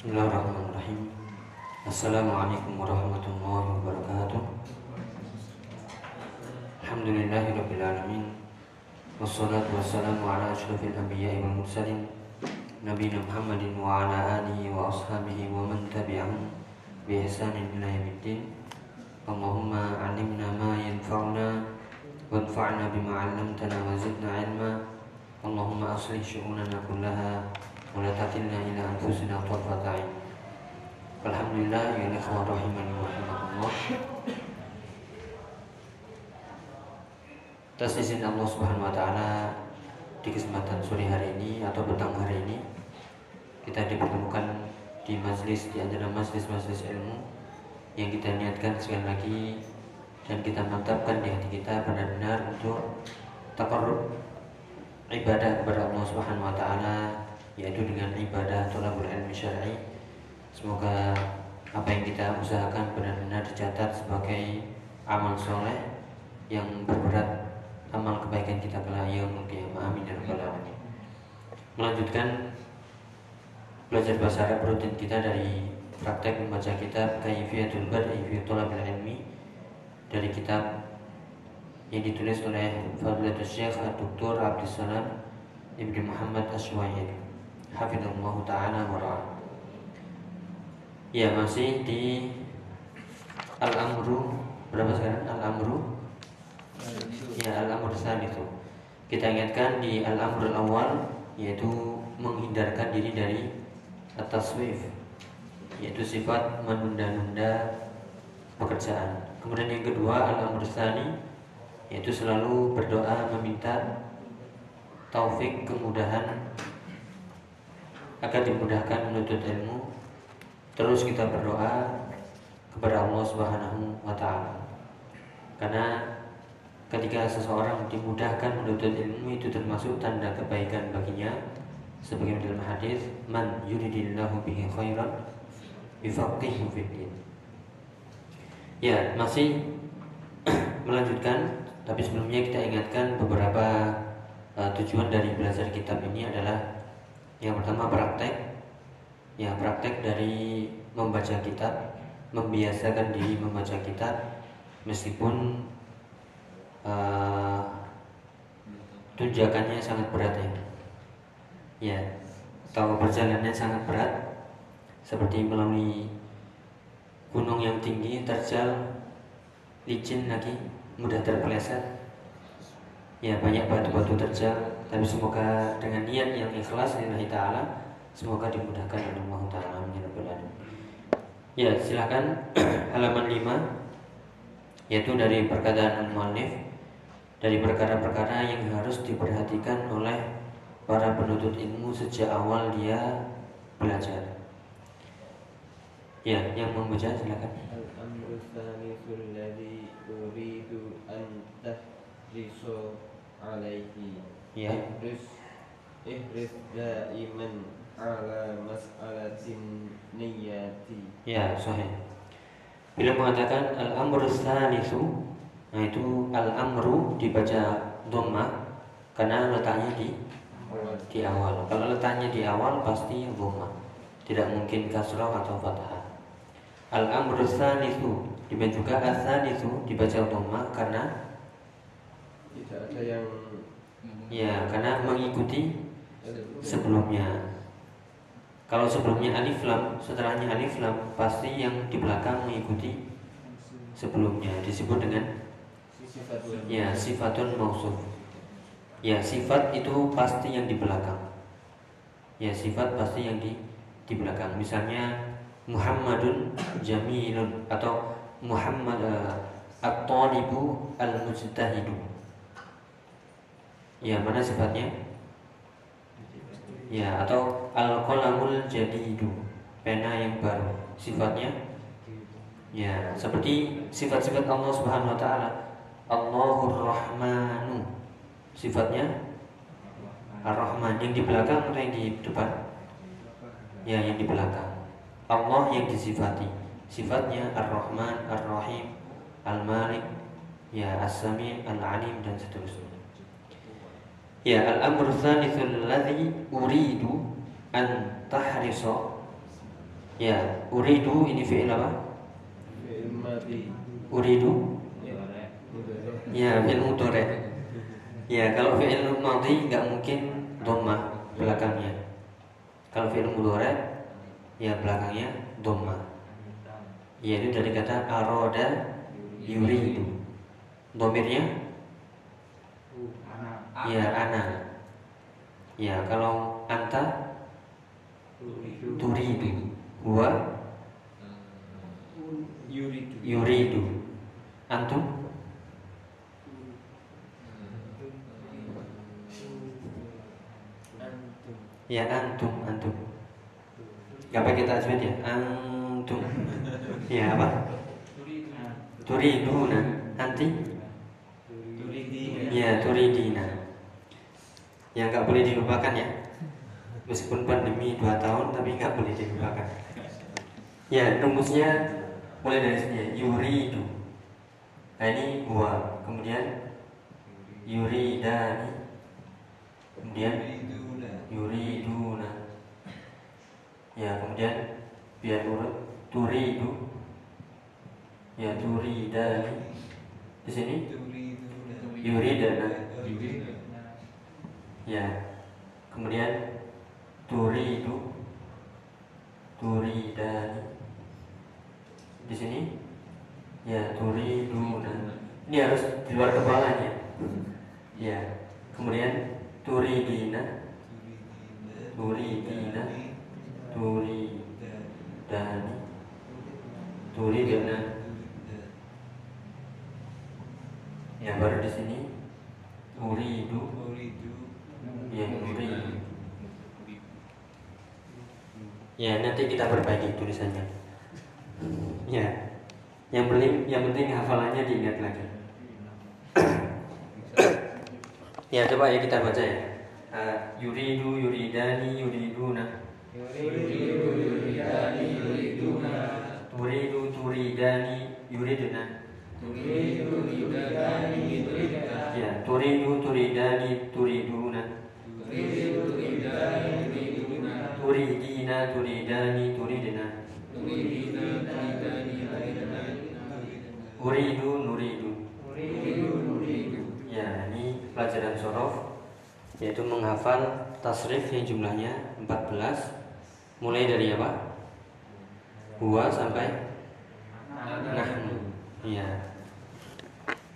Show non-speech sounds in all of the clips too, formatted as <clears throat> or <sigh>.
Bismillahirrahmanirrahim. Assalamualaikum warahmatullahi wabarakatuh. Alhamdulillahirrabbilalamin Wassalatu wassalamu ala ashrafil anbiya wal mursalin. Nabi Muhammadin wa ala alihi wa ashabihi wa man tabi'ahum bi ihsanin ila yaumiddin Allahumma alimna ma yanfa'una wanfa'na bima 'allamtana wa zidna 'ilma. Allahumma aslih syu'unana kullaha la takilna ila anfusina tarfata 'ain Alhamdulillah ya ikhwan rahimani wa rahimakumullah. Atas izin Allah Subhanahu wa taala di kesempatan sore hari ini atau petang hari ini kita dipertemukan di majlis di antara majlis-majlis ilmu yang kita niatkan sekali lagi dan kita mantapkan di hati kita benar-benar untuk takarrub ibadah kepada Allah Subhanahu wa taala yaitu dengan ibadah thalabul ilmi syar'i. Semoga apa yang kita usahakan benar-benar dicatat sebagai amal soleh yang berberat amal kebaikan kita kelak yaumul qiyamah amin ya rabbal alamin. Melanjutkan belajar bahasa Arab rutin kita dari praktek membaca kitab Kaifiyatul Bad'i fi Thalabil Ilmi dari kitab yang ditulis oleh Fadilatul Syekh Dr. Abdul Salam Ibnu Muhammad Aswaid Hafizullah Ta'ala wa Ya masih di Al-Amru. Berapa sekarang? Al-Amru? Ya Al-Amru itu. Kita ingatkan di Al-Amru awal Yaitu menghindarkan diri dari At-Taswif Yaitu sifat menunda-nunda pekerjaan. Kemudian yang kedua Al-Amru Yaitu selalu berdoa meminta Taufik kemudahan Agar dimudahkan menuntut ilmu terus kita berdoa kepada Allah Subhanahu wa taala. Karena ketika seseorang dimudahkan menuntut ilmu itu termasuk tanda kebaikan baginya sebagai dalam hadis man yuridillahu bihi khairan yufaqihu fiddin. Ya, masih <clears throat> melanjutkan tapi sebelumnya kita ingatkan beberapa uh, tujuan dari belajar kitab ini adalah yang pertama praktek. Ya praktek dari membaca kitab membiasakan diri membaca kitab meskipun uh, tunjakannya sangat berat ya. Ya tahu perjalanannya sangat berat seperti melalui gunung yang tinggi terjal licin lagi mudah terpeleset ya banyak batu-batu terjal. Tapi semoga dengan niat yang ikhlas lillahi ta'ala Semoga dimudahkan oleh Allah Ta'ala. Ya silahkan <clears throat> halaman 5 Yaitu dari perkataan Al-Mu'alif Dari perkara-perkara yang harus diperhatikan oleh Para penuntut ilmu sejak awal dia belajar. Ya, yang membaca silakan. Al-amru alaihi. Ya. Ihris ihris daiman ala mas'alatin niyati Ya, sahih. Bila mengatakan al-amru tsanisu, nah itu al-amru dibaca dhamma karena letaknya di di awal. Kalau letaknya di awal pasti dhamma. Tidak mungkin kasrah atau fathah. Al-amru tsanisu dibaca juga as-tsanisu dibaca dhamma karena tidak ada yang ya karena mengikuti sebelumnya kalau sebelumnya alif lam, setelahnya alif lam, pasti yang di belakang mengikuti sebelumnya disebut dengan ya sifatun mausuf. Ya sifat itu pasti yang di belakang. Ya sifat pasti yang di di belakang. Misalnya Muhammadun Jamilun atau Muhammad uh, at-talibu al-mujtahidu. Ya mana sifatnya? ya atau al qalamul jadidu pena yang baru. Sifatnya? Ya seperti sifat-sifat Allah Subhanahu wa taala. Allahur Rahmanu. Sifatnya? Ar-Rahman. Yang di belakang atau yang di depan? Ya yang di belakang. Allah yang disifati. Sifatnya Ar-Rahman Ar-Rahim Al-Malik ya As-Sami Al-Alim dan seterusnya Ya al-amru tsanitsul ladzi uridu an tahriso Ya, uridu ini fi'il apa? Fi'il. Uridu Ya. Fi'il mudhari. Ya, kalau fi'il madhi nggak mungkin dhammah belakangnya. Kalau fi'il mudhari ya belakangnya dhammah. Ya, itu dari kata aroda yuridu. Domirnya ya ana. Ya, kalau anta turidu. Huwa Yuridu. yuridu. Antum. Ya antum, antum. Gak pakai tajwid ya? Antum. Ya apa? Turiduna. Anti? Turidina. Ya turidina. Yang nggak boleh dilupakan ya. Meskipun pandemi 2 tahun tapi nggak boleh dilupakan. Ya rumusnya mulai dari sini ya. Yuridu. Nah ini gua. Kemudian yuridani. Kemudian yuriduna ya kemudian biar urut turidu ya turidani di sini yuridana ya. Kemudian turidu turidani di sini? Ya turiduna ini harus di luar kepalanya ya. Kemudian turidina turidina turidani turidana ya baru di sini. Turidu ya turidu ya nanti kita perbaiki tulisannya. Ya yang penting yang penting hafalannya diingat lagi. Ya coba ya kita baca ya. Uh, yuridu yuridani yuriduna. Turidu turidani yuriduna ya turidu turidani turiduna turidina turidani turidna uridu nuridu ya ini pelajaran sorof yaitu menghafal tasrif yang jumlahnya 14 mulai dari apa huwa sampai nahnu ya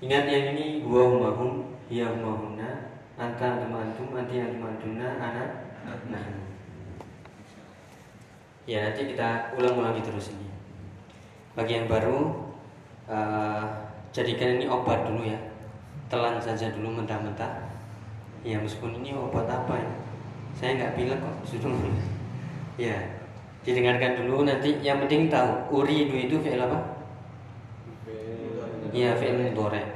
ingat yang ini huwa huma hum hiya huma hunna anta antum antum anti antum antuna ana nahnu ya nanti kita ulang-ulangi terus ini. Bagi yang baru eh, jadikan ini obat dulu ya. Telan saja dulu mentah-mentah. Ya meskipun ini obat apa ya saya nggak bilang kok sudah. Ya didengarkan dulu nanti yang penting tahu uridu itu fi'il apa? Ya fi'il mudhari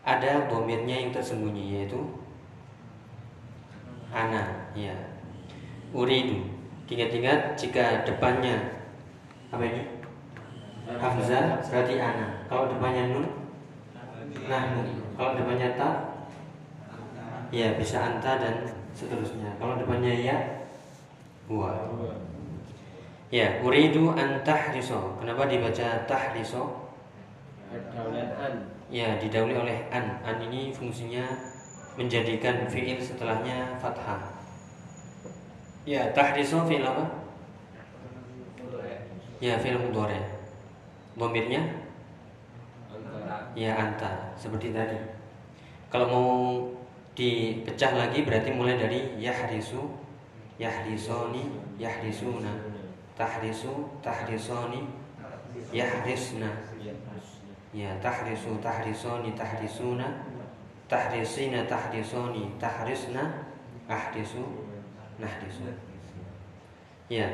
ada domirnya yang tersembunyi yaitu ana ya uridu. Ingat-ingat jika depannya apa ini? Hamzah berarti ana. Kalau depannya nun? Nahnu kalau depannya ta? Ya bisa anta dan seterusnya. Kalau depannya ya? Huwa ya uridu an tahriso. Kenapa dibaca tahriso. Ya didahului oleh an. An ini fungsinya menjadikan fiil setelahnya fathah. Ya tahriso fiil apa? Ya fiil mudhari. Domirnya? Ya anta. Seperti tadi. Kalau mau dipecah lagi berarti mulai dari yahrisu yahrisoni yahrisuna tahrisu tahrisoni yahrisna ya tahrisu tahrisoni tahrisuna tahrisina tahrisoni tahrisna ahrisu nahrisu ya.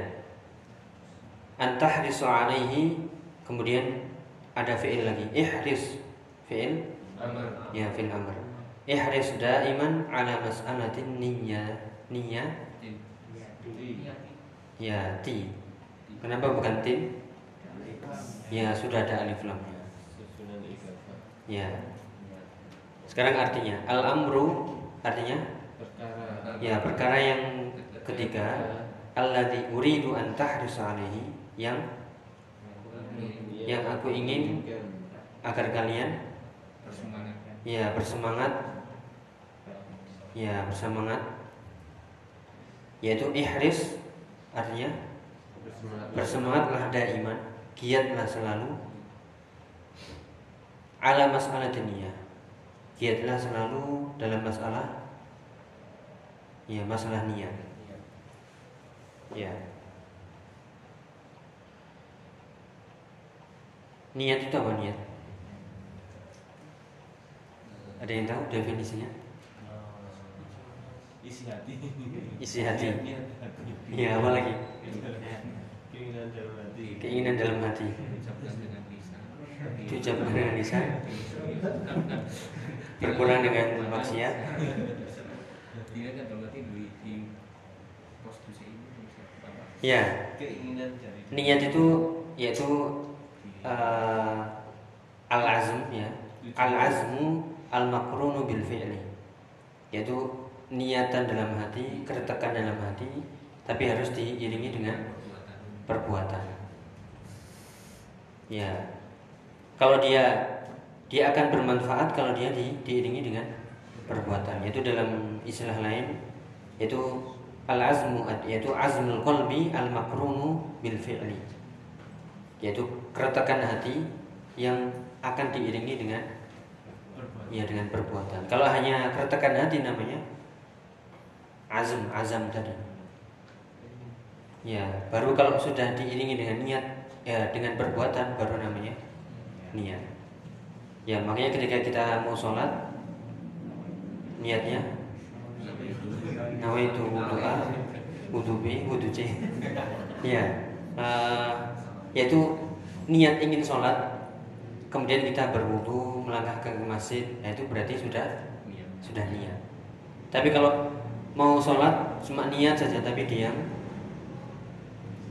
Antahrisu alaihi kemudian ada fi'il lagi. Ihris fi'il? Ya fi'il amr. Ihris daiman ala mas'alatin niyya niyya. Ya ti. Kenapa bukan tim ya sudah ada alif lamnya. Ya sekarang artinya al amru artinya? Perkara. ya perkara yang ketiga. Alladzi uridu an tahris alaihi yang yang aku ingin agar kalian ya bersemangat. Ya bersemangat. Yaitu ihris artinya bersemangatlah iman giatlah selalu ala masalah dunia. Giatlah selalu dalam masalah ya masalah niat. Ya. Niat itu apa niat? Ada yang tahu definisinya? Isi hati. Isi hati. Iya apa lagi? Keinginan dalam hati. Keinginan dalam hati diucapkan dengan lisan berkurang dengan maksiat. Ya niat itu yaitu uh, al azm ya. Al azmu al makrunu bil fi'li. Yaitu niatan dalam hati keretakan dalam hati tapi harus diiringi dengan perbuatan. Ya kalau dia dia akan bermanfaat kalau dia di, diiringi dengan perbuatan. Yaitu dalam istilah lain yaitu al azmu yaitu azmul qalbi al makrunu bil fi'li. Yaitu keretakan hati yang akan diiringi dengan ya dengan perbuatan. Kalau hanya keretakan hati namanya azam azam tadi. Ya baru kalau sudah diiringi dengan niat ya dengan perbuatan baru namanya niat. Ya makanya ketika kita mau sholat niatnya nawaitu wudhu A wudhu B wudhu C ya eh, yaitu niat ingin sholat kemudian kita berwudhu melangkah ke masjid nah itu berarti sudah sudah niat. Tapi kalau mau sholat cuma niat saja tapi diam.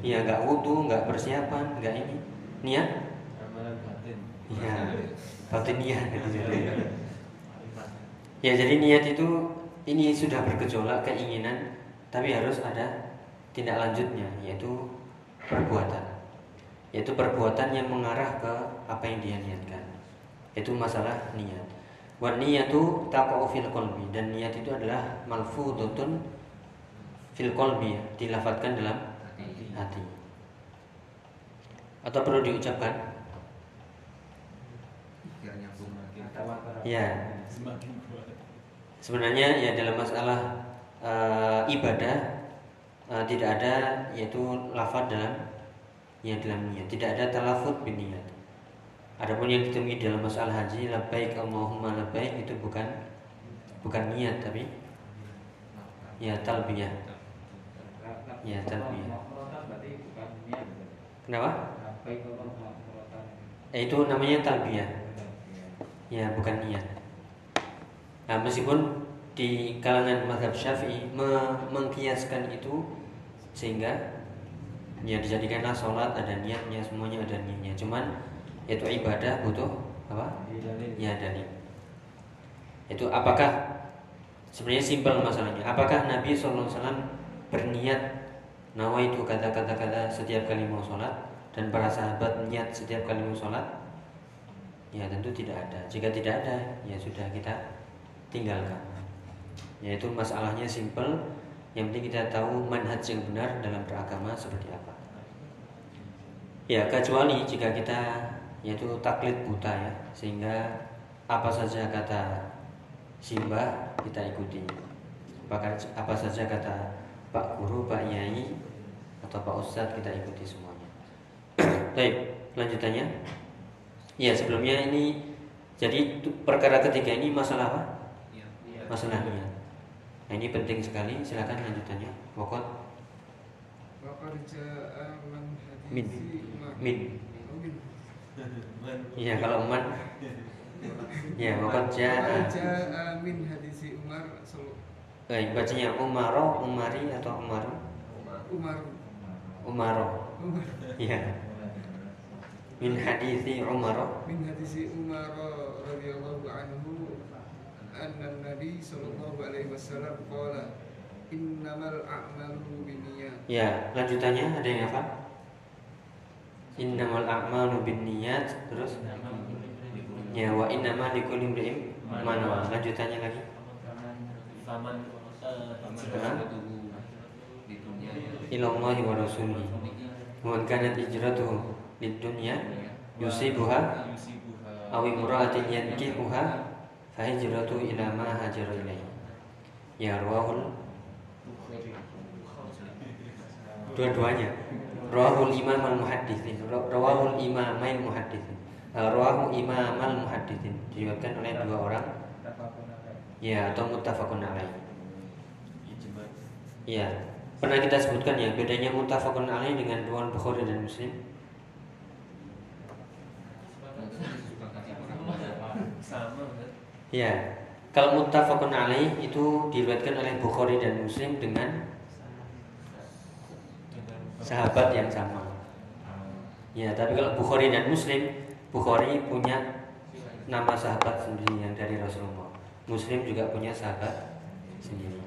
Ya nggak wudhu nggak persiapan nggak ini. Niat batin ya batin niat ya jadi niat itu ini sudah bergejolak keinginan tapi harus ada tindak lanjutnya yaitu perbuatan. Yaitu perbuatan yang mengarah ke apa yang dia niatkan. Itu masalah niat. Wan niyatu taqa'u fil qalbi. Dan niat itu adalah malfudhatun fil qalbi ya, dilafatkan dalam hati. Atau perlu diucapkan? Ya, semakin kuat sebenarnya ya dalam masalah eh, ibadah eh, tidak ada yaitu lafaz dalam ya dalam niat, tidak ada talafut bin niat. Adapun yang ditemui dalam masalah haji labbaik Allahumma labbaik itu bukan bukan niat tapi ya talbiyah. Ya, talbiyah. Kenapa? Eh, itu namanya talbiyah. Ya, bukan niat. Nah, meskipun di kalangan mazhab Syafi'i me- mengkiaskan itu sehingga ya dijadikanlah sholat ada niatnya semuanya ada niatnya. Cuman itu ibadah butuh apa? Ya dalil. Itu apakah sebenarnya simpel masalahnya apakah Nabi SAW berniat nawa itu kata-kata kata setiap kali mau sholat dan para sahabat niat setiap kali mau sholat ya tentu tidak ada. Jika tidak ada ya sudah kita tinggalkan. Yaitu masalahnya simpel yang penting kita tahu manhaj yang benar dalam beragama seperti apa. Ya kecuali jika kita yaitu taklid buta ya sehingga apa saja kata Simbah kita ikuti. Apa, apa saja kata Pak Guru, Pak Yai atau Pak Ustadz kita ikuti semuanya. <clears throat> Baik lanjutannya ya sebelumnya ini jadi perkara ketiga ini masalah apa? Masalah niat. Nah, ini penting sekali. Silakan lanjutannya. Pokok. Hadithi Min. Umar. min. Oh, min. Iya kalau umat Ya pokok jaa jaa'a min hadithi Umar Baik bacanya Umaro, Umari atau Umaru? Umar Umaro Umar Iya Min hadithi Umaro min hadithi Umar radhiyallahu anhu anna Nabi sallallahu alaihi wasallam qala innamal a'malu binniyat. Ya, lanjutannya ada yang hafal? Innamal a'malu binniyat terus ya wa innama likulli imri'in ma nawa. Lanjutannya lagi. Faman eh, Ilallahi wa rasulihi. Wa kanat hijratuhu lid dunya yusibuha yusibuha aw imra'atin yankihuha fa hijratu ila ma hajara ilaihi. Ya rawahul dua-duanya. Rawahul imam al muhaddithin. Rawahul imamain muhaddithin. Uh, Rawahu imam al muhaddithin. Diriwayatkan oleh dua orang ya atau muttafaqun alaih. Ya, pernah kita sebutkan ya bedanya muttafaqun alaih dengan riwayat Bukhari dan Muslim. Sama kan Ya, kalau muttafaqun alaih itu diriwayatkan oleh Bukhari dan Muslim dengan sahabat yang sama. Ya, tapi kalau Bukhari dan Muslim, Bukhari punya nama sahabat sendiri yang dari Rasulullah. Muslim juga punya sahabat sendiri.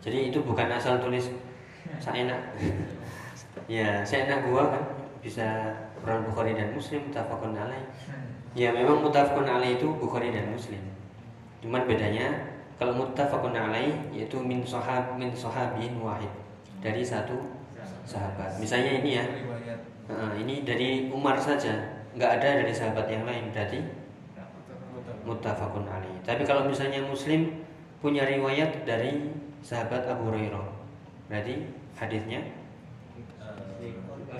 Jadi itu bukan asal tulis saya enak. <laughs> ya, saya enak gua kan bisa Quran Bukhari dan Muslim muttafaqun alaih. Ya, memang muttafaqun alaih itu Bukhari dan Muslim. Cuman bedanya kalau muttafaqun alaih yaitu min sahab min sahabin wahid dari satu sahabat. Misalnya ini ya, ini dari Umar saja, nggak ada dari sahabat yang lain berarti muttafaqun alaih. Tapi kalau misalnya Muslim punya riwayat dari sahabat Abu Hurairah, berarti hadisnya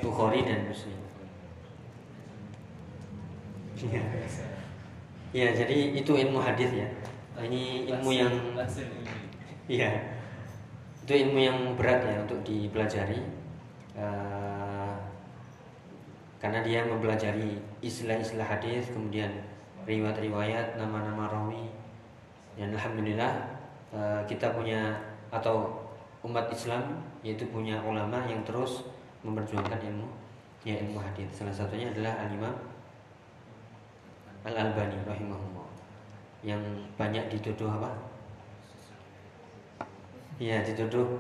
Bukhari dan Muslim. Iya. Ya, jadi itu ilmu hadis ya. Ini ilmu yang Iya. Itu ilmu yang berat ya untuk dipelajari. Eh, karena dia mempelajari istilah-istilah hadis, kemudian riwayat-riwayat, nama-nama rawi. Dan alhamdulillah eh, kita punya atau umat Islam yaitu punya ulama yang terus memperjuangkan ilmu ya ilmu hadis. Salah satunya adalah Al-Imam Al-Albani rahimahullah yang banyak dituduh apa? Ya dituduh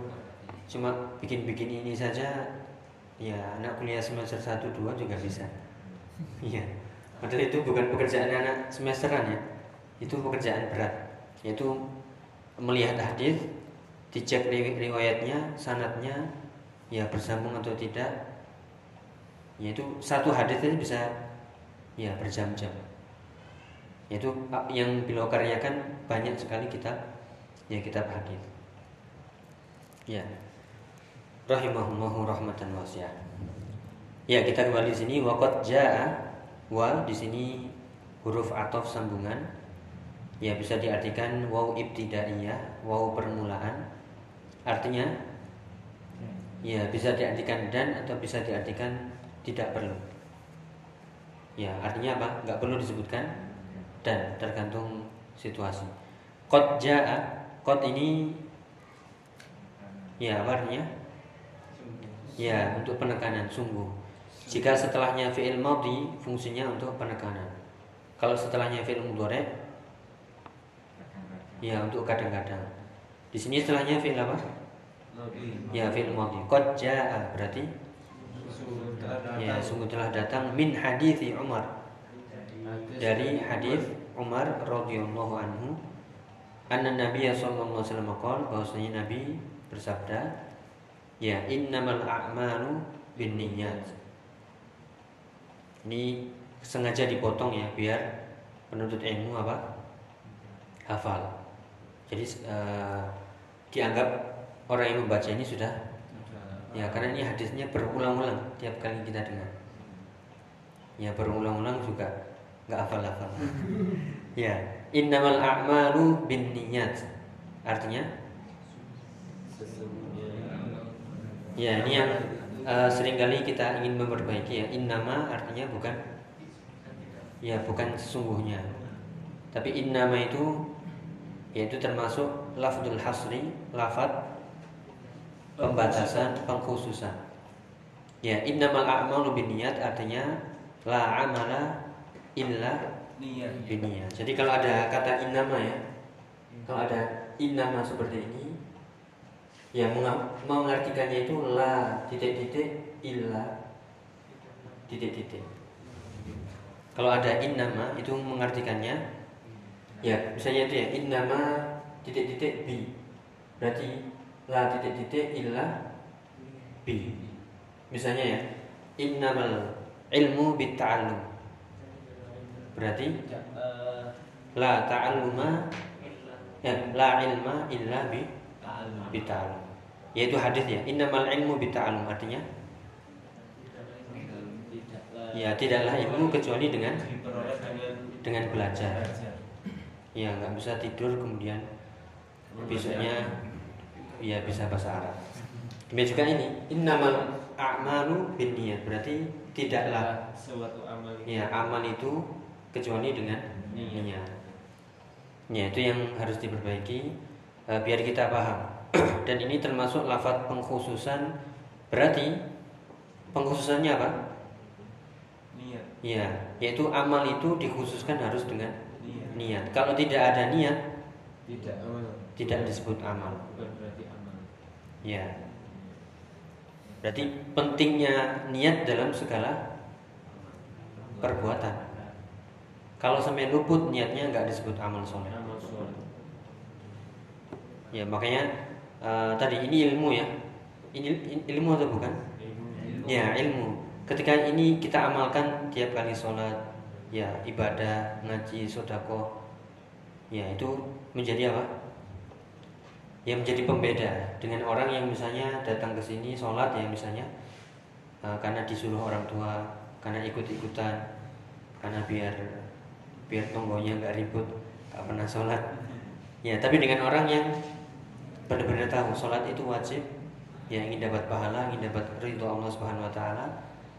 cuma bikin-bikin ini saja ya anak kuliah semester 1 2 juga bisa. Iya. Padahal itu bukan pekerjaan anak semesteran ya. Itu pekerjaan berat yaitu melihat hadis, dicek ri- riwayatnya, sanatnya ya bersambung atau tidak. Yaitu satu hadis itu bisa ya berjam-jam. Yaitu ah, yang beliau karyakan banyak sekali kitab ya kitab hadis. Ya. Rahimahullahu rahmatan wasi'ah. Ya, kita kembali di sini waqad jaa wa di sini huruf atof sambungan. Ya, bisa diartikan waw ibtidaiyah, waw permulaan. Artinya ya bisa diartikan dan atau bisa diartikan tidak perlu. Ya, artinya apa? Nggak perlu disebutkan dan tergantung situasi. Qad jaa, qad ini ya apa artinya? Ya, untuk penekanan sungguh. Jika setelahnya fi'il madhi fungsinya untuk penekanan. Kalau setelahnya fi'il mudhari ya untuk kadang-kadang. Di sini setelahnya fi'il apa? Ya fi'il madhi. Qad jaa berarti ya sungguh telah datang min hadithi Umar dari hadis Umar radhiyallahu anhu anna Nabi sallallahu alaihi wasallam qala bahwasanya Nabi bersabda ya innamal a'malu binniyat. Ini sengaja dipotong ya biar penuntut ilmu apa? Hafal. Jadi eh, dianggap orang yang membaca ini sudah ya karena ini hadisnya berulang-ulang tiap kali kita dengar. Ya berulang-ulang juga nggak hafal-hafal <laughs> ya innamal a'malu binniyat. Artinya? Sesungguhnya ya ini yang eh, sering kali kita ingin memperbaiki ya. Innama artinya bukan ya bukan sesungguhnya. Tapi innama itu yaitu termasuk lafdul hasri lafad pembatasan pengkhususan. Ya innamal a'malu binniyat artinya la amala illa binniyat jadi kalau ada kata innama ya kalau ada innama seperti ini Ya menga- mengartikannya itu la titik-titik illa titik-titik. Kalau ada innama itu mengartikannya ya misalnya itu ya innama titik-titik bi. Berarti la titik-titik illa bi. Misalnya ya innamal ilmu bitta'allum. Berarti Tidak, eh, la ta'alluma ya la ilma illa bi ta'allum. bita'allum. Yaitu hadis ya innamal ilmu bitta'allum artinya ya tidaklah ilmu kecuali dengan dengan belajar. Ya nggak bisa tidur kemudian besoknya ya bisa bahasa Arab. Demikian juga ini innamal a'malu binniyat berarti tidaklah suatu amal ya amal itu kecuali dengan niat. Ya itu yang harus diperbaiki eh, biar kita paham. <clears throat> Dan ini termasuk lafaz pengkhususan berarti pengkhususannya apa? niat Ya, yaitu amal itu dikhususkan harus dengan niat niat. Kalau tidak ada niat tidak amal tidak disebut amal. berarti amal Ya. Berarti pentingnya niat dalam segala perbuatan. Kalau sampai luput niatnya nggak disebut amal soleh. amal soleh Ya makanya eh, tadi ini ilmu ya. Ini il- ilmu atau bukan? ilmu Ya ilmu. Ketika ini kita amalkan tiap kali sholat, ya ibadah, ngaji, sodako, ya itu menjadi apa? Ya menjadi pembeda dengan orang yang misalnya datang ke sini sholat ya misalnya eh, karena disuruh orang tua, karena ikut-ikutan, karena biar biar tonggonya nggak ribut, nggak pernah sholat. Ya tapi dengan orang yang benar-benar tahu sholat itu wajib, yang ingin dapat pahala, ingin dapat ridho Allah Subhanahu Wa Taala,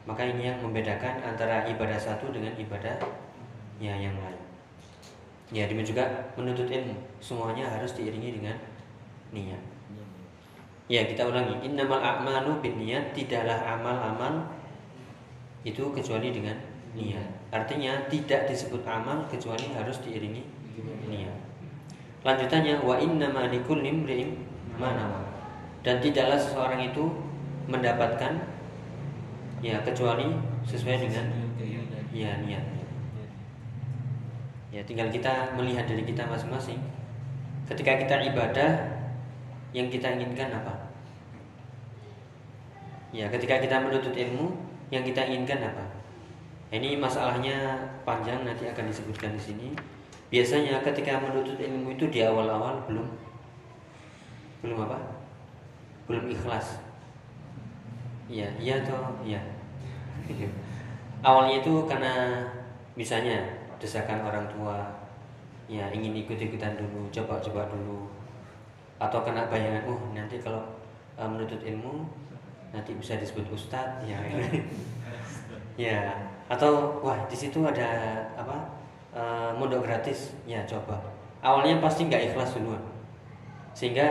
maka ini yang membedakan antara ibadah satu dengan ibadah ya yang lain. Ya demikian juga menuntut ilmu, semuanya harus diiringi dengan niat. Ya kita ulangi, innamal a'malu binniyat, tidaklah amal-amal itu kecuali dengan niat. Artinya tidak disebut amal kecuali harus diiringi niat. Lanjutannya wa innama likulli imri'in ma nawa. Dan tidaklah seseorang itu mendapatkan ya kecuali sesuai dengan ya niatnya. Ya tinggal kita melihat dari kita masing-masing. Ketika kita ibadah yang kita inginkan apa? Ya ketika kita menuntut ilmu yang kita inginkan apa? Ini masalahnya panjang nanti akan disebutkan di sini. Biasanya ketika menuntut ilmu itu di awal-awal belum belum apa? Belum ikhlas. Iya, iya toh, iya. <laughs> Awalnya itu karena misalnya desakan orang tua, ya ingin ikut-ikutan dulu, coba-coba dulu, atau kena bayangan, oh nanti kalau eh, menuntut ilmu nanti bisa disebut ustadz, ya, <laughs> ya, atau wah di situ ada apa eh, mondok gratis, ya coba. Awalnya pasti nggak ikhlas duluan, sehingga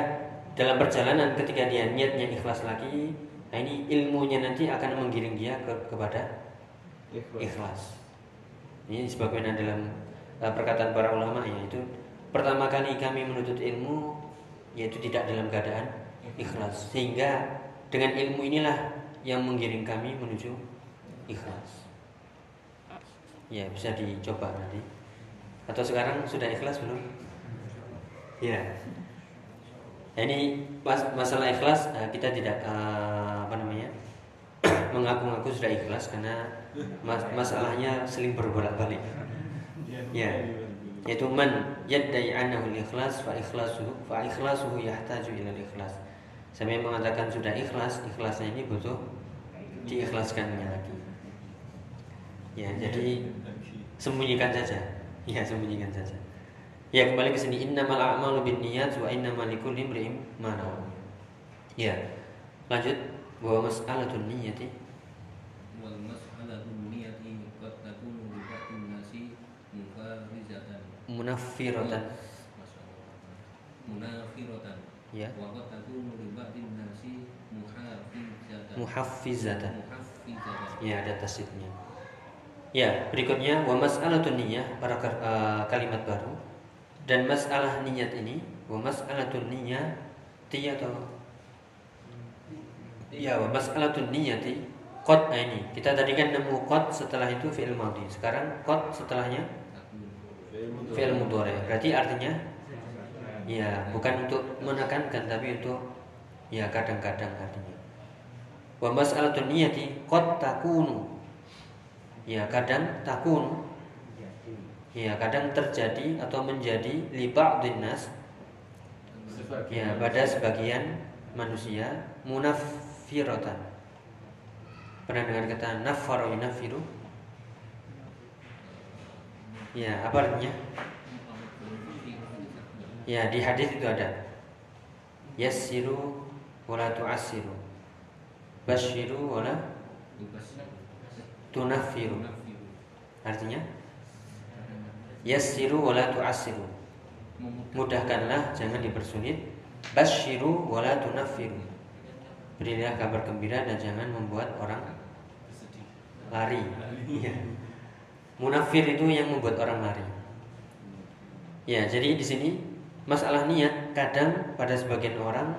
dalam perjalanan ketika dia niatnya ikhlas lagi, nah ini ilmunya nanti akan menggiring dia ke, kepada ikhlas. Ini sebagaimana dalam uh, perkataan para ulama yaitu pertama kali kami menuntut ilmu yaitu tidak dalam keadaan ikhlas sehingga dengan ilmu inilah yang menggiring kami menuju ikhlas. Ya bisa dicoba nanti. Atau sekarang sudah ikhlas belum? Ya. Ini mas- masalah ikhlas uh, kita tidak uh, apa namanya <coughs> mengaku-ngaku sudah ikhlas karena mas- masalahnya seling berbolak-balik. Ya. Yaitu man yaddai annahu ikhlas fa ikhlasuhu fa ikhlasuhu yahtaju ila ikhlas. Sampai mengatakan sudah ikhlas, ikhlasnya ini butuh diikhlaskannya lagi. Ya, jadi sembunyikan saja. Ya, sembunyikan saja. Ya, kembali ke sini innamal a'malu binniyat wa innamal likulli imri'in ma nawa. Ya. Lanjut bahwa mas'alatun niyyati wal mas'alatu niyati qad takunu li ba'dhin nasi mufarizatan munaffiratan. munafiratan Ya. wa qad takunu li ba'dhin nasi Muhaffizatan. muhafizatan Ya, ada tasydidnya. Ya, berikutnya wa mas'alatun niyyah para eh, kalimat baru dan masalah niat ini wa mas'alatun niyyah ti atau Ya, wa mas'alatun niyati qad nah ini. Kita tadi kan nemu qad setelah itu fi'il madhi. Sekarang qad setelahnya fi'il mudhari. Berarti artinya ya, bukan untuk menekankan tapi untuk ya kadang-kadang artinya. Wa mas'alatun niyati qad takunu. Ya, kadang takunu. Ya, kadang terjadi atau menjadi li ba'dhin nas ya pada sebagian manusia munafiratan. Pernah dengar kata nafaro yunafiru ya apa artinya? Ya di hadis itu ada. Yassiru wala tu'assiru. Basyiru wala tunafiru artinya yassiru wala tu'assiru. Mudahkanlah jangan dipersulit. Basyiru wala tunafiru berilah kabar gembira dan jangan membuat orang lari. Iya. munafir itu yang membuat orang lari. Ya jadi di sini masalah niat kadang pada sebagian orang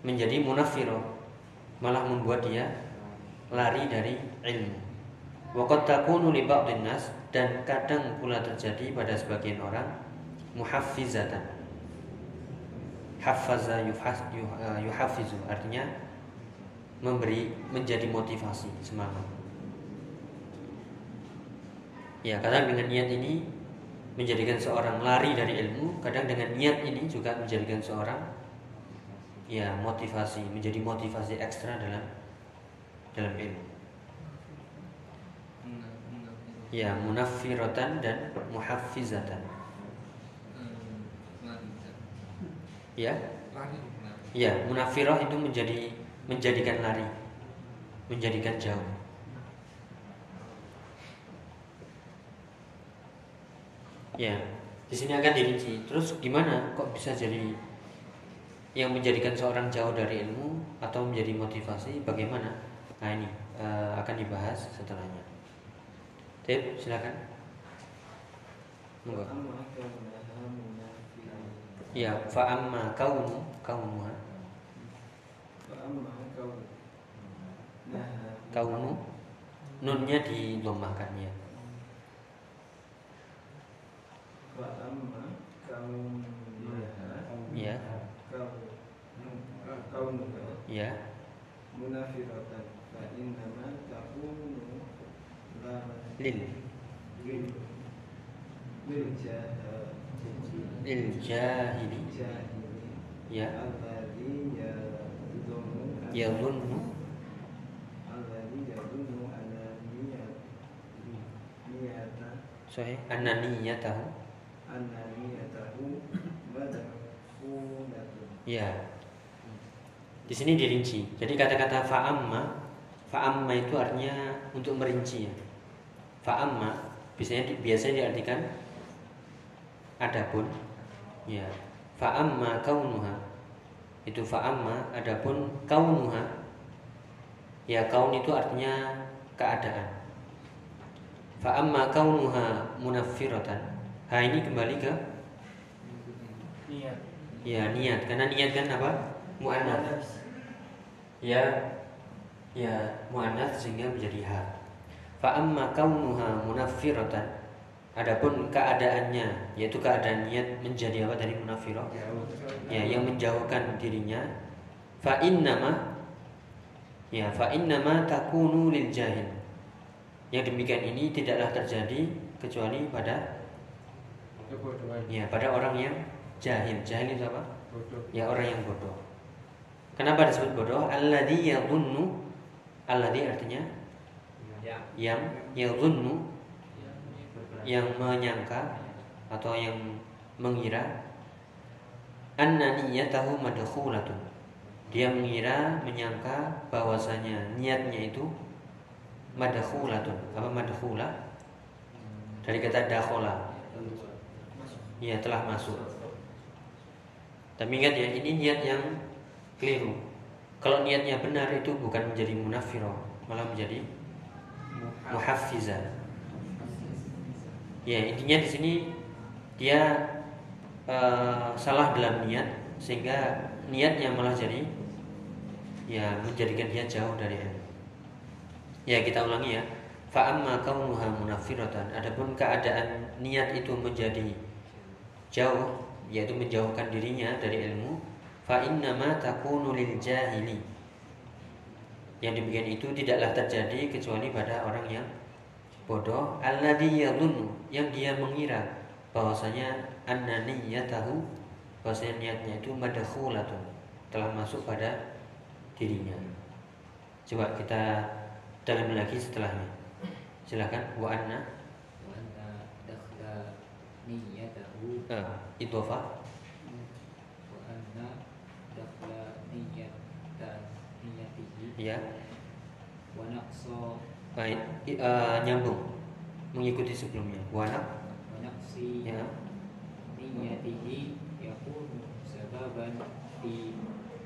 menjadi munafiro malah membuat dia lari dari ilmu Waqad takunu li ba'dhin nas dan kadang pula terjadi pada sebagian orang muhaffizatan. Hafaza yuhaz- yuh- eh, yuhafizu artinya memberi menjadi motivasi semangat. Ya kadang dengan niat ini menjadikan seorang lari dari ilmu kadang dengan niat ini juga menjadikan seorang ya motivasi menjadi motivasi ekstra dalam dalam ilmu ya munafirotan dan muhafizatan ya? lari ya munafiroh itu menjadi menjadikan lari menjadikan jauh. Ya di sini akan dirinci. Terus gimana? Kok bisa jadi yang menjadikan seorang jauh dari ilmu atau menjadi motivasi? Bagaimana? Nah ini eh, akan dibahas setelahnya Tip, silakan. Monggo. Ya, fa'amma kaunu kaunuha kaunu nunnya didomahkan ya. Ya, ya. munafiratan. Fa innama takunu Lil lil lil jahil lil jahili jahili ya alladhi yadhunnu yadhunnu sahih annaniyatahu anna niyatahu madfulatun ya. Di sini dirinci. Jadi kata-kata fa'amma fa'amma itu artinya untuk merinci ya. Fa'amma biasanya biasanya diartikan adapun ya. Fa'amma kaunuha itu fa'amma adapun kaunuha ya kaun itu artinya keadaan. Fa'amma kaunuha munaffiratan. Ha ini kembali ke niat ya niat karena niat kan apa? Muannats. Ya ya muannats sehingga menjadi ha. Fa amma kaunuha munaffiratan. Adapun keadaannya yaitu keadaan niat menjadi apa dari munafirah ya yang menjauhkan dirinya. Fa innama ya fa innama takunu lil jahil. Yang demikian ini tidaklah terjadi kecuali pada ya pada orang yang jahil. Jahil itu apa? Ya orang yang bodoh. Kenapa disebut bodoh? Alladhi yadhunnu alladhi artinya yang yadhunnu yang menyangka atau yang mengira anna niyatahu madkhulatun. Dia mengira menyangka bahwasanya niatnya itu madkhulatun. Apa madkhula? Dari kata dakhala ya telah masuk. Tapi ingat ya ini niat yang keliru. Kalau niatnya benar itu bukan menjadi munafiro malah menjadi muhafizah ya intinya di sini dia eh, salah dalam niat sehingga niatnya malah jadi ya menjadikan dia jauh dari ilmu. Ya kita ulangi ya. Fa amma. Adapun keadaan niat itu menjadi jauh yaitu menjauhkan dirinya dari ilmu fa innama takunu jahili yang demikian itu tidaklah terjadi kecuali pada orang yang bodoh. Alladhi yadhunnu yang dia mengira bahwasanya annaniyatahu bahwasanya niatnya itu madkhulatun telah masuk pada dirinya. Coba kita dalam lagi setelahnya. Silakan. wa anna wa anna dakhla niyatahu uh, ah. ya wanakso baik. Uh, nyambung. Mengikuti sebelumnya. Wanak? Wanaksi ya. Niyatihi yakunu sababan fi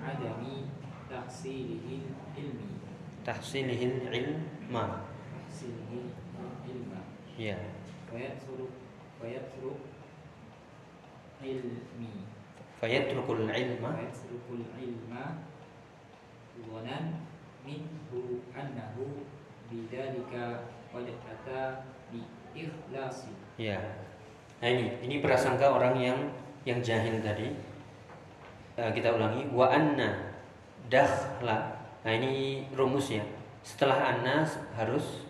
adami tahsilihil ilmi. Tahsilihil ilma. Tahsilihil ilma. Ya. Fayatruk suruh ilmi. Fayatrukul ilma. Fayatrukul ilma. Wanan minhu annahu bidzalika qad ata bi ikhlasi. Ya. Nah ini ini prasangka orang yang yang jahil tadi. Uh, kita ulangi wa anna dakhla. Nah ini rumus ya. Setelah anna harus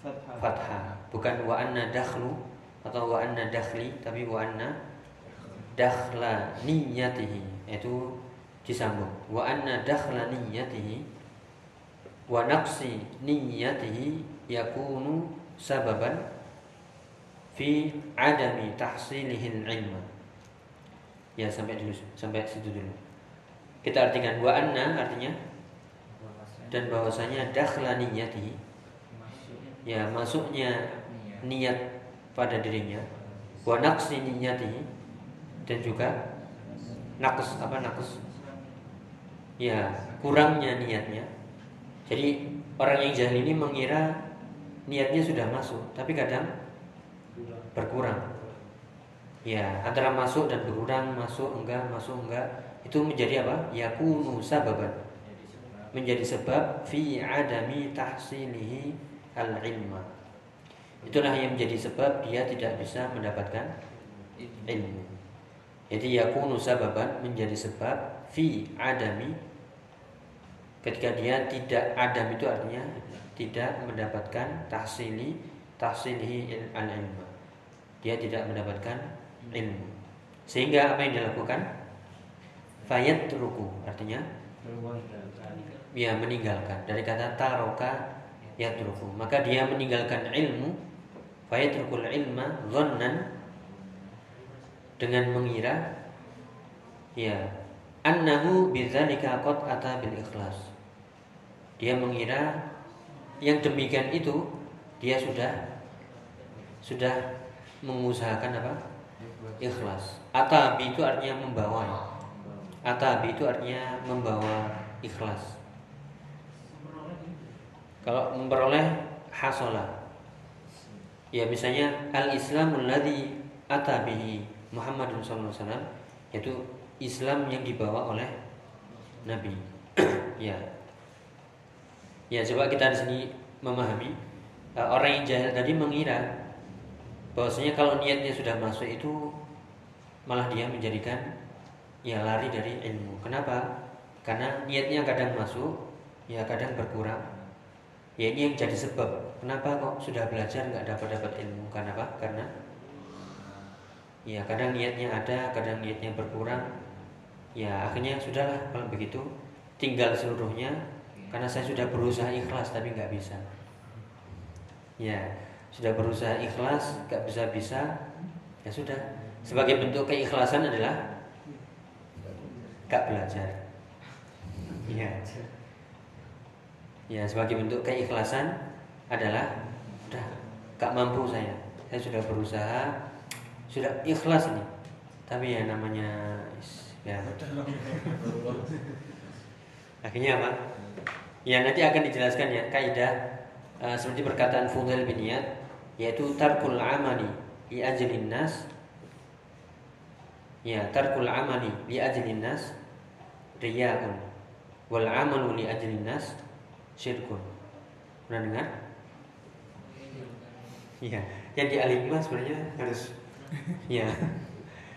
fathah. fathah. Bukan wa anna dakhlu atau wa anna dakhli tapi wa anna dakhla niyatihi. Itu disambung wa anna dakhla niyatihi wa naqsi niyatihi yakunu sababan fi adami tahsilihil ilma. Ya sampai dulu sampai situ dulu. Kita artikan wa anna artinya dan bahwasanya dakhla niyatihi ya masuknya niat pada dirinya wa naqsi niyatihi dan juga naqs apa naqs? Ya kurangnya niatnya jadi orang yang jahil ini mengira niatnya sudah masuk tapi kadang berkurang. Ya antara masuk dan berkurang masuk enggak masuk enggak itu menjadi apa? Yakunu sababan. Menjadi sebab fi adami tahsilihi al ilma itulah yang menjadi sebab dia tidak bisa mendapatkan ilmu. Jadi yakunu sababan menjadi sebab fi adami ketika dia tidak adam itu artinya tidak mendapatkan tahsili tahsilihi al ilma dia tidak mendapatkan ilmu. Sehingga apa yang dilakukan? Fayat ruku artinya ya meninggalkan. Dari kata taroka yatruku. Maka dia meninggalkan ilmu fayatrukul ilma dhannan dengan mengira ya annahu bidzalika qad ata bil ikhlas dia mengira yang demikian itu dia sudah sudah mengusahakan apa? Ikhlas. Atabi itu artinya membawa. Atabi itu artinya membawa ikhlas. Kalau memperoleh hasolah ya misalnya al islamul ladzi atabihi Muhammadun sallallahu alaihi wasallam yaitu Islam yang dibawa oleh Nabi. <clears throat> Ya ya coba kita di sini memahami uh, orang yang jahil tadi mengira bahwasanya kalau niatnya sudah masuk itu malah dia menjadikan ya lari dari ilmu. Kenapa? Karena niatnya kadang masuk, ya kadang berkurang. Ya ini yang jadi sebab. Kenapa kok sudah belajar nggak dapat dapat ilmu? Karena apa? Karena ya kadang niatnya ada, kadang niatnya berkurang. Ya akhirnya sudahlah kalau begitu tinggal seluruhnya karena saya sudah berusaha ikhlas tapi nggak bisa. Ya sudah berusaha ikhlas nggak bisa bisa ya sudah. Sebagai bentuk keikhlasan adalah gak belajar. Ya ya sebagai bentuk keikhlasan adalah udah gak mampu saya. Saya sudah berusaha sudah ikhlas nih tapi ya namanya ya. Akhirnya apa ya nanti akan dijelaskan ya kaidah uh, seperti perkataan Fudail bin Iyad yaitu tarkul amali li ajlin nas ya tarkul amali li ajlin nas riyaun wal amalu li ajlin nas syirkun. Pernah dengar? Iya, yang di alimah sebenarnya harus ya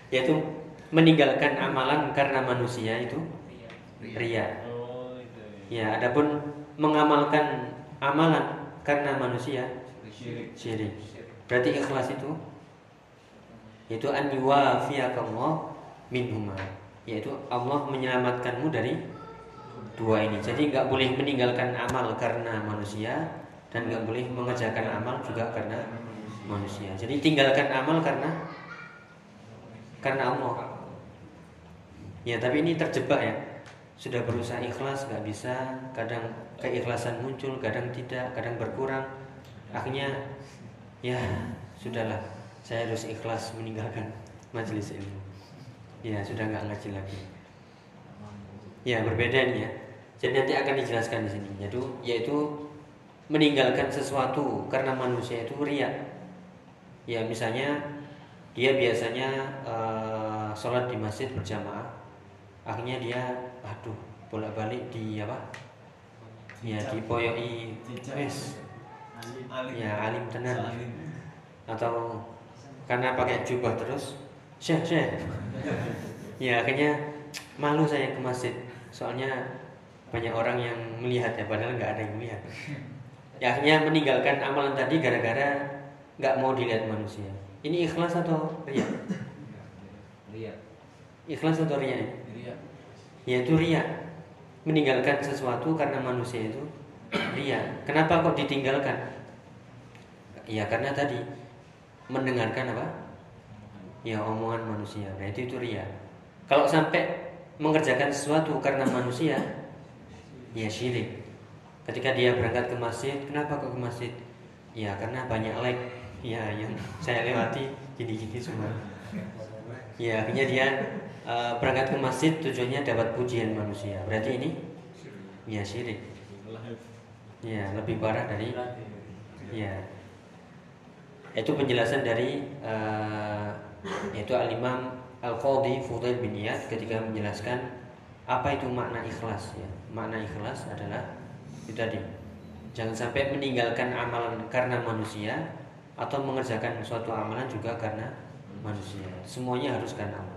yaitu meninggalkan amalan karena manusia itu ria. Itu. Ya, adapun mengamalkan amalan karena manusia Syirik. syirik. Berarti ikhlas itu yaitu an yuwafiyakallah minhuma yaitu Allah menyelamatkanmu dari dua ini. Jadi nggak boleh meninggalkan amal karena manusia dan nggak boleh mengerjakan amal juga karena manusia. Jadi tinggalkan amal karena karena Allah. Ya tapi ini terjebak ya. Sudah berusaha ikhlas nggak bisa. Kadang keikhlasan muncul, kadang tidak, kadang berkurang. Akhirnya ya sudahlah. Saya harus ikhlas meninggalkan <laughs> majelis ilmu. Ya sudah nggak ngaji lagi. Ya berbeda nih ya. Jadi nanti akan dijelaskan di sini. Yaitu yaitu meninggalkan sesuatu karena manusia itu riak. Ya misalnya dia biasanya eh, sholat di masjid berjamaah, akhirnya dia, aduh bolak balik di apa? Ya di poyoi wes, ya alim tenan atau karena pakai jubah terus, syekh syekh. Ya akhirnya malu saya ke masjid, soalnya banyak orang yang melihat ya, padahal nggak ada yang melihat. Ya akhirnya meninggalkan amalan tadi gara-gara nggak mau dilihat manusia. Ini ikhlas atau ria? Ikhlas atau ria? Iya. Yaitu ria. Meninggalkan sesuatu karena manusia itu ria. Kenapa kok ditinggalkan? Ya karena tadi mendengarkan apa? Ya omongan manusia. Nah itu itu ria. Kalau sampai mengerjakan sesuatu karena manusia, ya syirik. Ketika dia berangkat ke masjid, kenapa kok ke masjid? Ya karena banyak like ya yang saya lewati gini-gini semua. Ya akhirnya dia eh, berangkat ke masjid tujuannya dapat pujian manusia. Berarti ini ya syirik. Ya lebih parah dari ya itu penjelasan dari eh, yaitu al Imam Al Qadhi Fudail bin Iyad ketika menjelaskan apa itu makna ikhlas ya. Makna ikhlas adalah itu tadi jangan sampai meninggalkan amalan karena manusia atau mengerjakan suatu amalan juga karena manusia. Semuanya harus karena Allah.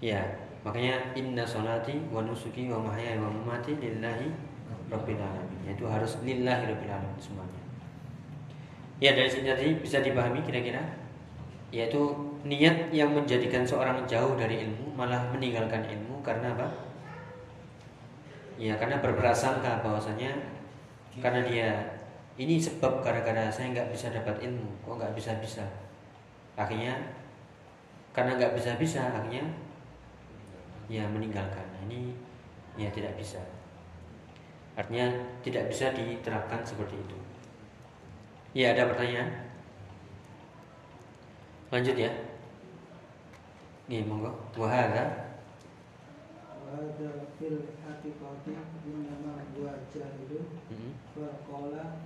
Ya, makanya inna solati wa nusuki wa mahyaya wa mamati lillahi rabbil alamin. Itu harus lillahi rabbil alamin semuanya. Ya dari sini tadi bisa dipahami kira-kira yaitu niat yang menjadikan seorang jauh dari ilmu malah meninggalkan ilmu karena apa? Ya karena berprasangka bahwasanya karena dia ini sebab gara-gara saya nggak bisa dapat ilmu kok nggak bisa bisa akhirnya karena nggak bisa bisa akhirnya ya meninggalkan. Nah, ini ya tidak bisa. Artinya tidak bisa diterapkan seperti itu. Ya ada pertanyaan? Lanjut ya. Ini monggo. Wahada wahada fil hakikati innama huwa jahilun. Mm-hmm. Itu berkola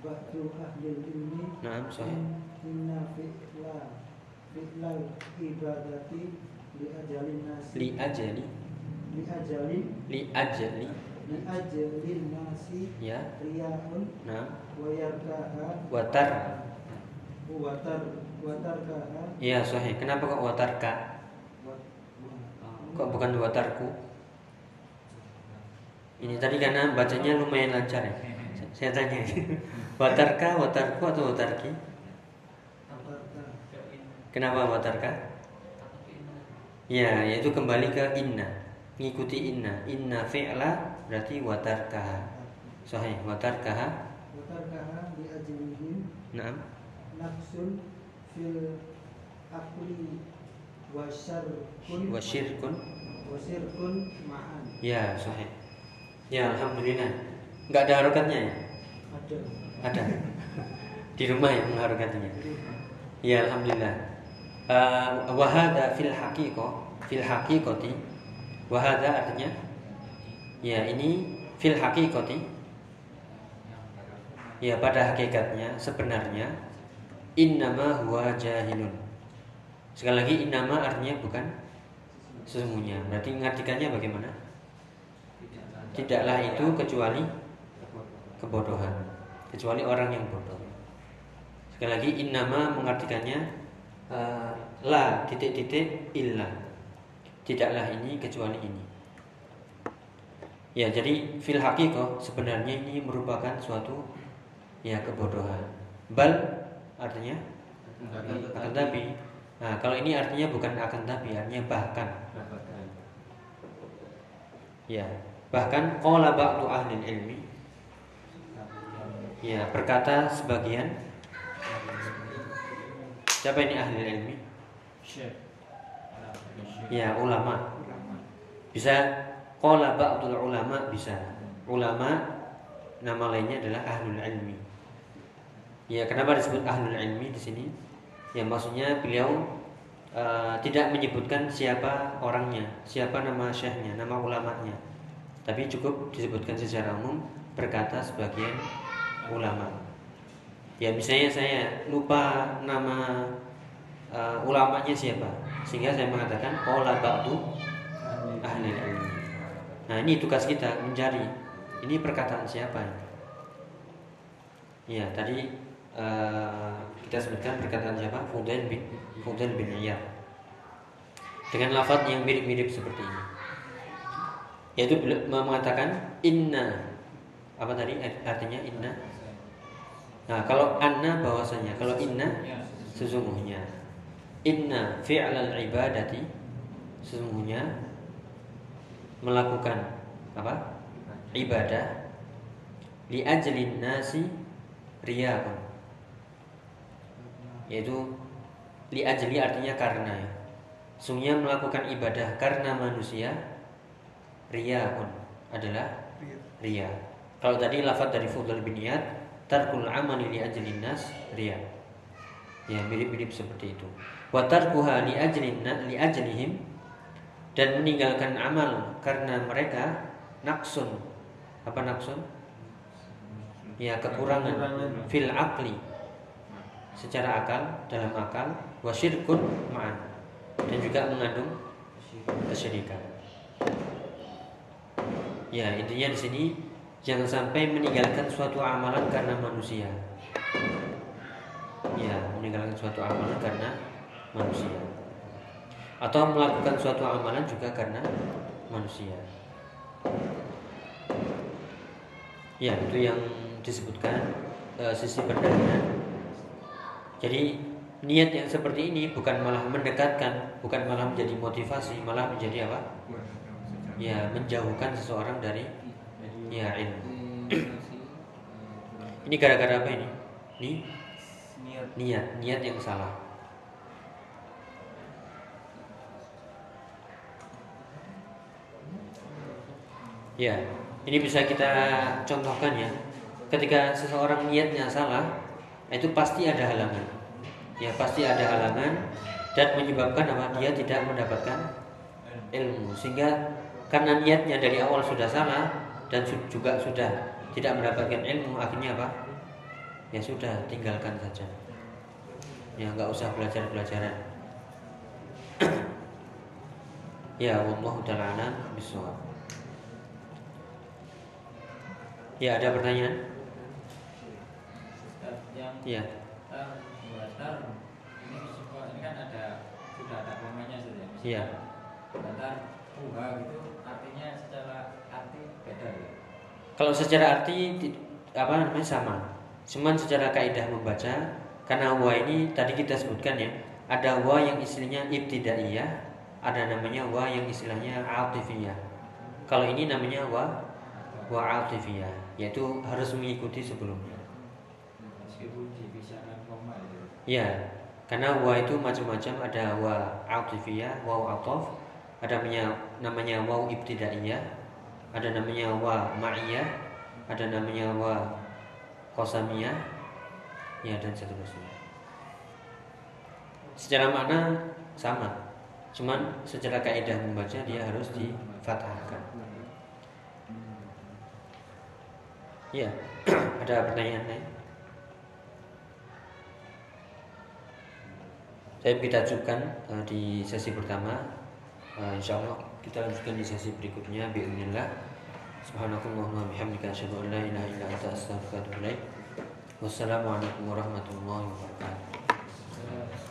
batu ahli ini nah sahih. Inna fi'la ibadati li ajali li ajali li ajali li ajali nasi. Ya. Riyahun. Nah wayarkaha. Watar. Watar. Watarkaha. Iya sahih. Kenapa kok watarka? Ah, kok bukan watarku? Ini tadi karena bacanya lumayan lancar ya. Saya tanya. <laughs> Watarka watarku atau watarki? Kenapa watarka? Ya, yaitu kembali ke inna. Ngikuti inna. Inna fi'la berarti watarkaha. Sahih, watarkaha. Watarkaha di ajlihim. Naam. Nafsun fil akli wa syirkun. Wa syirkun. Wa syirkun ma'an. Ya, sahih. Ya, alhamdulillah. Enggak ada harokatnya ya? Ada. Ada. <laughs> Di rumah ya mengharokatnya. Ya, alhamdulillah uh, wahada fil haqiqah fil haqiqati wahada artinya ya ini fil haqiqati ya pada hakikatnya sebenarnya innama huwa jahilun sekali lagi innama artinya bukan sesungguhnya. Berarti mengartikannya bagaimana? Tidaklah, Tidaklah itu kecuali kebodohan, kecuali orang yang bodoh. Sekali lagi innama mengartikannya eh, la titik-titik illa. Tidaklah ini kecuali ini. Ya, jadi fil haqiqah sebenarnya ini merupakan suatu ya kebodohan. Bal artinya akan tapi. Nah, kalau ini artinya bukan akan tapi, artinya bahkan. Ya, bahkan qala ba'du ahli ilmi Ya, berkata sebagian Siapa ini ahli ilmi? Syekh. Ya, ulama. Bisa qala ba'dul ulama bisa. Ulama nama lainnya adalah ahlul ilmi. Ya, kenapa disebut ahlul ilmi di sini? Ya, maksudnya beliau uh, tidak menyebutkan siapa orangnya, siapa nama syekhnya, nama ulamanya. Tapi cukup disebutkan secara umum berkata sebagian ulama. Ya misalnya saya lupa nama uh, ulamanya siapa, sehingga saya mengatakan qala ba'du ahli ilmi. Nah ini tugas kita mencari ini perkataan siapa. Ya tadi uh, kita sebutkan perkataan siapa? Fudail bin Fudail bin Iyad dengan lafaz yang mirip-mirip seperti ini. Yaitu mengatakan inna. Apa tadi? Artinya inna Nah, kalau anna bahwasanya, kalau inna sesungguhnya inna fi'lal ibadati sesungguhnya melakukan apa? ibadah li ajlin nasi riya'un. Yaitu li ajli artinya karena ya. Sesungguhnya melakukan ibadah karena manusia riya'un adalah riya. Kalau tadi lafaz dari Fudul bin Iyad tarkul amali li ajlin nas riya. Ya, mirip-mirip seperti itu. Wa tarkuha li ajlin li ajlihim dan meninggalkan amal karena mereka naksun. Apa naksun? Ya, kekurangan fil akli secara akal dalam akal wa syirkun ma'an dan juga mengandung kesyirikan. Ya, intinya di sini Jangan sampai meninggalkan suatu amalan karena manusia. Ya, meninggalkan suatu amalan karena manusia. Atau melakukan suatu amalan juga karena manusia. Ya, itu yang disebutkan e, sisi pendalilan. Jadi niat yang seperti ini bukan malah mendekatkan, bukan malah menjadi motivasi, malah menjadi apa? Ya, menjauhkan seseorang dari ya ilmu ini gara-gara apa ini? Ini Niat. niat. Niat yang salah. Ya ini bisa kita contohkan ya. Ketika seseorang niatnya salah itu pasti ada halangan. Ya pasti ada halangan dan menyebabkan apa? Dia tidak mendapatkan ilmu. Sehingga karena niatnya dari awal sudah salah dan juga sudah tidak mendapatkan ilmu akhirnya apa? Ya sudah tinggalkan saja. Ya nggak usah belajar pelajaran <clears throat> ya wallahu taala bisawab ya ada pertanyaan? Yang ya. tar ini kan ada sudah ada Iya. tar gitu. Artinya secara arti beda ya? Kalau secara arti ti- apa namanya sama. Cuman secara kaidah membaca karena wa ini tadi kita sebutkan ya ada wa yang istilahnya ibtidaiyah ada namanya wa yang istilahnya atifiyah kalau ini namanya wa wa atifiyah yaitu harus mengikuti sebelumnya. Meskipun dipisahkan koma itu Ya, karena wa itu macam-macam ada wa atifiyah, wa atof, ada namanya namanya wa ibtidaiyah, ada namanya wa ma'iyah, ada namanya wa kosamiyah, ya dan seterusnya. Secara makna sama, cuman secara kaidah membaca dia harus difathahkan. Ya, <clears throat> ada pertanyaan lain? Saya kita ajukan eh, di sesi pertama Ah, uh, insya Allah kita lanjutkan di sesi berikutnya. Biiznillah. Subhanakallahumma bihamdika asyhadu an la ilaha illa anta astaghfiruka wa atubu ilaik. Wassalamualaikum warahmatullahi wabarakatuh.